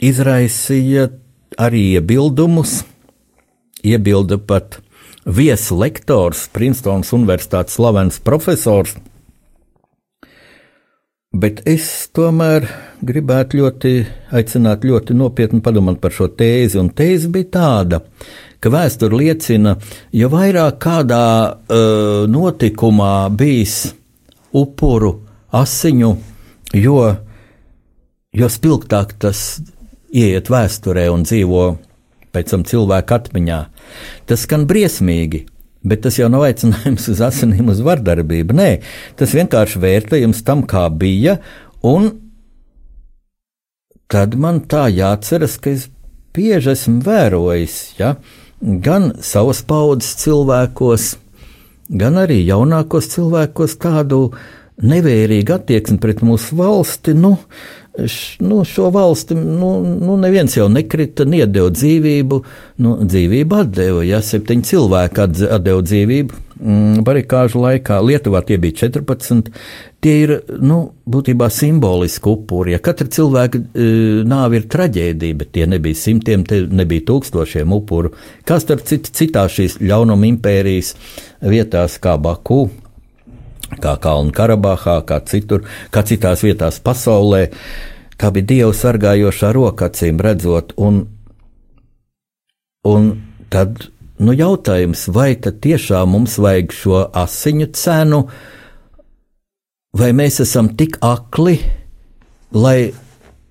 izraisīja arī iebildumus. Iebilda pat viesu lektors, Princetons Universitātes slavens profesors. Bet es tomēr gribētu ļoti aicināt ļoti nopietni padomāt par šo tēzi. Un tēze bija tāda, ka vēsture liecina, jo vairāk kādā uh, notikumā bijis upuru asiņu, jo, jo spilgtāk tas ieiet vēsturē un dzīvo pēc tam cilvēku atmiņā. Tas skan briesmīgi, bet tas jau nav aicinājums uz asinīm, uz vardarbību. Nē, tas vienkārši vērtējums tam, kā bija, un tad man tā jāatceras, ka es bieži esmu vērojis, ja, gan savas paudzes cilvēkos, gan arī jaunākos cilvēkos tādu nevērīgu attieksmi pret mūsu valsti, nu, š, nu, šo valsti nu, nu, neviens jau nekrita, nedēļa dzīvību. Nu, dzīvību atdeva, ja septiņi cilvēki atdeva dzīvību mm, barikāžu laikā. Lietuvā tie bija 14. Tie ir nu, būtībā simboliski upuri. Ja katra cilvēka e, nāve ir traģēdija, bet tie nebija simtiem, tie nebija tūkstošiem upuru. Kā starp citu citās šīs ļaunuma impērijas vietās, kā Baku, kā Kalnu Karabahā, kā citur, kā citās vietās pasaulē, kā bija Dieva sargājošā roka acīm redzot. Un, un tad nu, jautājums, vai tad tiešām mums vajag šo asiņu cenu, vai mēs esam tik akli, lai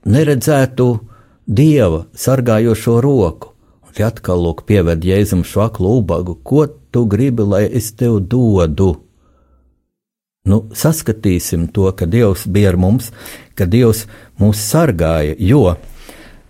neredzētu Dieva sargājošo roku. Un te atkal lūk, pieved Jēzum šo aklu ubagu, ko tu gribi, lai es tev dodu? Nu, saskatīsim to, ka Dievs bija ar mums, ka Dievs mūs sargāja, jo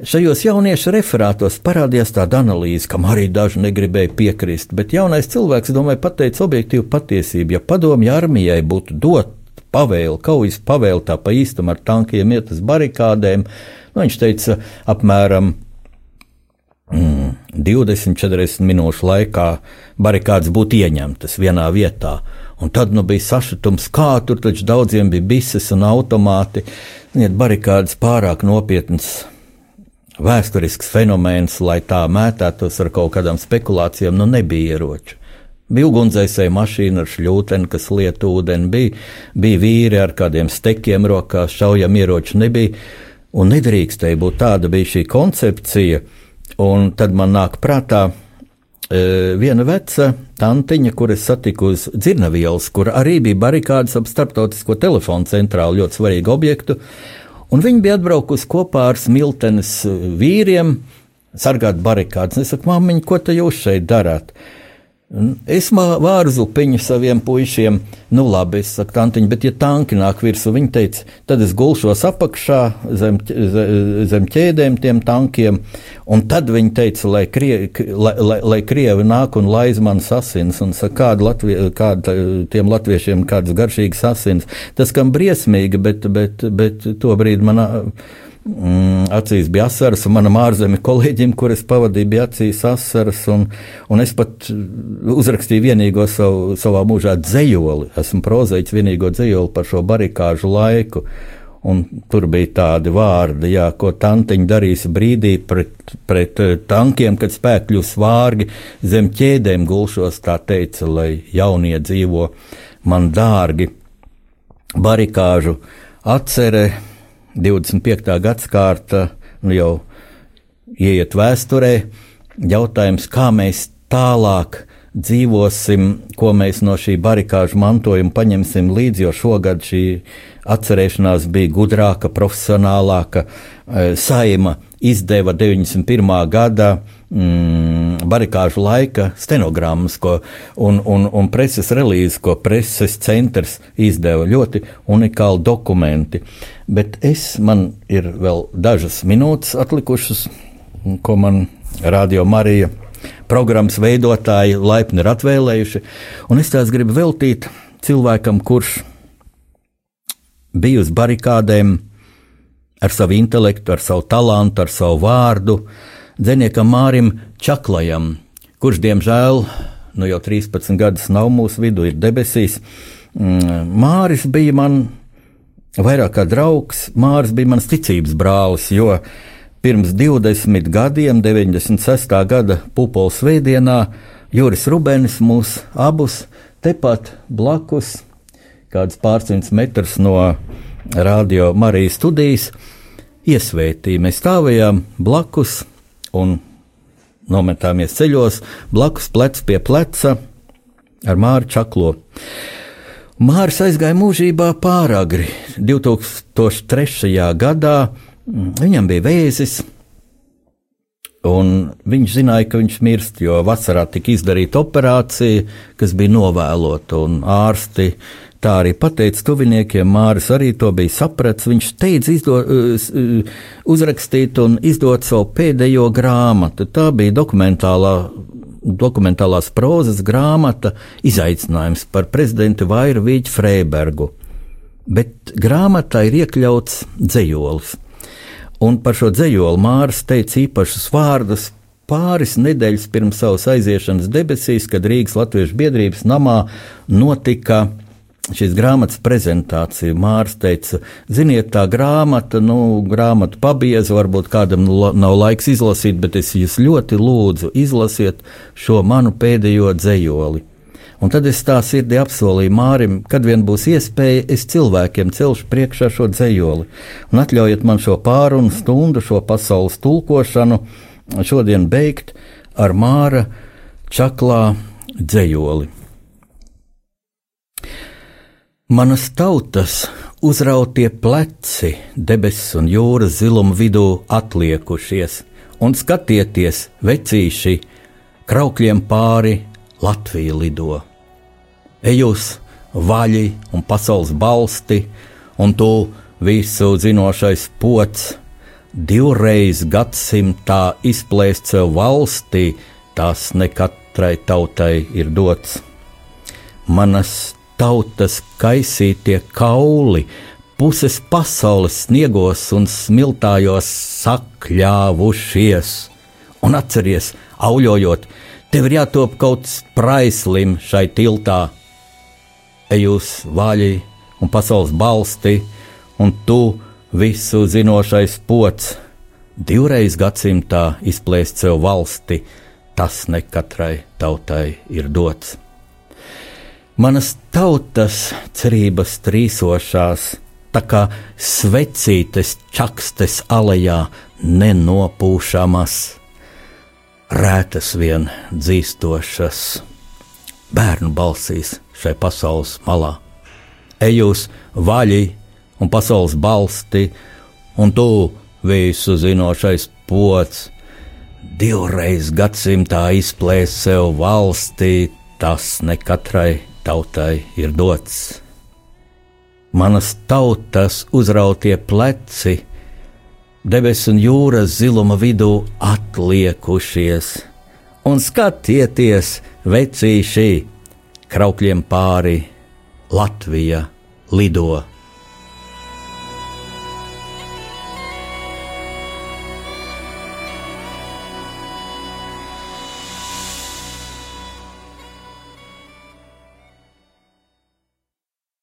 šajos jauniešu referātos parādījās tāda analīze, kam arī daži negribēja piekrist, bet jaunais cilvēks, domāju, pateica objektīvu patiesību. Ja padomju armijai būtu dot pavēli, kaujas pavēli tā pa īstam ar tankiem iet uz barikādēm, nu, viņš teica apmēram mm, 20-40 minūšu laikā barikādas būtu ieņemtas vienā vietā. Un tad nu, bija sašutums, kā tur taču daudziem bija bises un automāti. Niet, barikādas pārāk nopietnas vēsturisks fenomens, lai tā mētētos ar kaut kādām spekulācijām, nu nebija ieroču. Bija ugunsdzēsēja mašīna ar šļūteni, kas lieta ūdeni, bija, bija vīri ar kādiem stekiem rokās, šaujam ieroču nebija, un nedrīkstēja būt tāda bija šī koncepcija, un tad man nāk prātā, viena veca tantiņa, kuras satiku uz Dzirnavielas, kur arī bija barikādas ap starptautisko telefonu centrālu, ļoti svarīgu objektu. Un viņi bija atbraukusi kopā ar smiltenes vīriem, sargāt barikādas. Es saku, māmiņa, ko te jūs šeit darāt? Es vāru zupiņu saviem puišiem, nu labi, es saku, tantiņ, bet ja tanki nāk virsū, viņi teica, tad es gulšos apakšā zem, zem ķēdēm tiem tankiem, un tad viņi teica, lai, krie, lai, lai, lai krievi nāk un laiz manas asins, un saka, kāda, Latvie, kāda tiem latviešiem kādas garšīgas asins. Tas kam briesmīgi, bet, bet, bet to brīdi manā Mm, acīs bija asaras, un manam ārzemju kolēģim, kurus pavadīju, bija acīs asaras. Un, un es pat uzrakstīju vienīgo savu, savā mūžā dzējoli. Esmu prozaicis vienīgo dzējoli par šo barikāžu laiku. Un tur bija tādi vārdi, jā, ko tantiņa darīs brīdī pret, pret eh, tankiem, kad spēki kļūs vārgi, zem ķēdēm gulšos, tā teica, lai jaunie dzīvo man dārgi. Barikāžu atcerē 25. gadsimta nu jau ieiet vēsturē. Jautājums, kā mēs tālāk dzīvosim, ko mēs no šī barikāžu mantojuma paņemsim līdzi, jo šogad šī atcerēšanās bija gudrāka, profesionālāka. Eh, Saima izdeva 91. gada mm, barikāžu laika stenogrammas ko, un, un, un preses relīzes, ko preses centrs izdeva. Ļoti unikāli dokumenti. Bet es, man ir vēl dažas minūtes atlikušas, ko man Radio Marija programmas veidotāji laipni ir atvēlējuši, un es tās gribu veltīt cilvēkam, kurš bija uz barikādēm ar savu intelektu, ar savu talantu, ar savu vārdu, dziniekam Mārim Čaklajam, kurš, diemžēl, nu jau 13 gadus nav mūsu vidū, ir debesīs. Mm, Māris bija man vairāk kā draugs, Mārs bija mans ticības brālis, jo pirms 20 gadiem, 96. gada pupoles veidienā, Juris Rubenis mūs abus tepat blakus, kāds pārsimts metrus no radio Marijas studijas, iesvētīja. Mēs stāvējām blakus un nometāmies ceļos, blakus plec pie pleca ar Māru Čaklo. Māris aizgāja mūžībā pāragri. 2003. gadā viņam bija vēzis, Un viņš zināja, ka viņš mirst, jo vasarā tika izdarīta operācija, kas bija novēlota, un ārsti tā arī pateica tuviniekiem. Māris arī to bija sapratis. Viņš teica, izdo, uzrakstīt un izdot savu pēdējo grāmatu. Tā bija dokumentālā. Dokumentālās prozas grāmata izaicinājums par prezidentu Vairu Vīķu Freibergu, bet grāmatā ir iekļauts dzējolis. Un par šo dzējoli Mārs teica īpašus vārdus pāris nedēļas pirms savas aiziešanas debesīs, kad Rīgas Latviešu biedrības namā notika šīs grāmatas prezentācija. Mārs teica, ziniet, tā grāmata, nu, grāmata pabieza, varbūt kādam nav laiks izlasīt, bet es jūs ļoti lūdzu izlasiet šo manu pēdējo dzējoli. Un tad es tā sirdī apsolīju Mārim, kad vien būs iespēja, es cilvēkiem celšu priekšā šo dzējoli. Un atļaujiet man šo pārunu stundu, šo pasaules tulkošanu šodien beigt ar Māra čaklā dzējoli. Manas tautas uzrautie pleci, debesis un jūras ziluma vidū atliekušies, un skatieties, vecīši, kraukļiem pāri Latvija lido ejus, vaļi un pasaules balsti, un tu visu zinošais pots, divreiz gadsimtā izplēst sev valstī, tas ne katrai tautai ir dots. Manas tautas kaisītie kauli, puses pasaules sniegos un smiltājos sakļāvušies. Un atceries, auļojot, tev ir jātop kaut spraislim šai tiltā, ejus vaļi un pasaules balsti, un tu visu zinošais pots, divreiz gadsimtā izplēst sev valsti, tas ne katrai tautai ir dots. Manas tautas cerības trīsošās, tā kā svecītes čakstes alejā nenopūšamas, rētas vien dzīstošas, bērnu balsīs šai pasaules malā. Ejus vaļi un pasaules balsti, un tu visu zinošais pots, divreiz gadsimtā izplēst sev valstī, tas ne katrai tautai ir dots. Manas tautas uzrautie pleci, debesu un jūras ziluma vidū atliekušies, un skatieties, vecīši, kraukļiem pāri Latvija lido.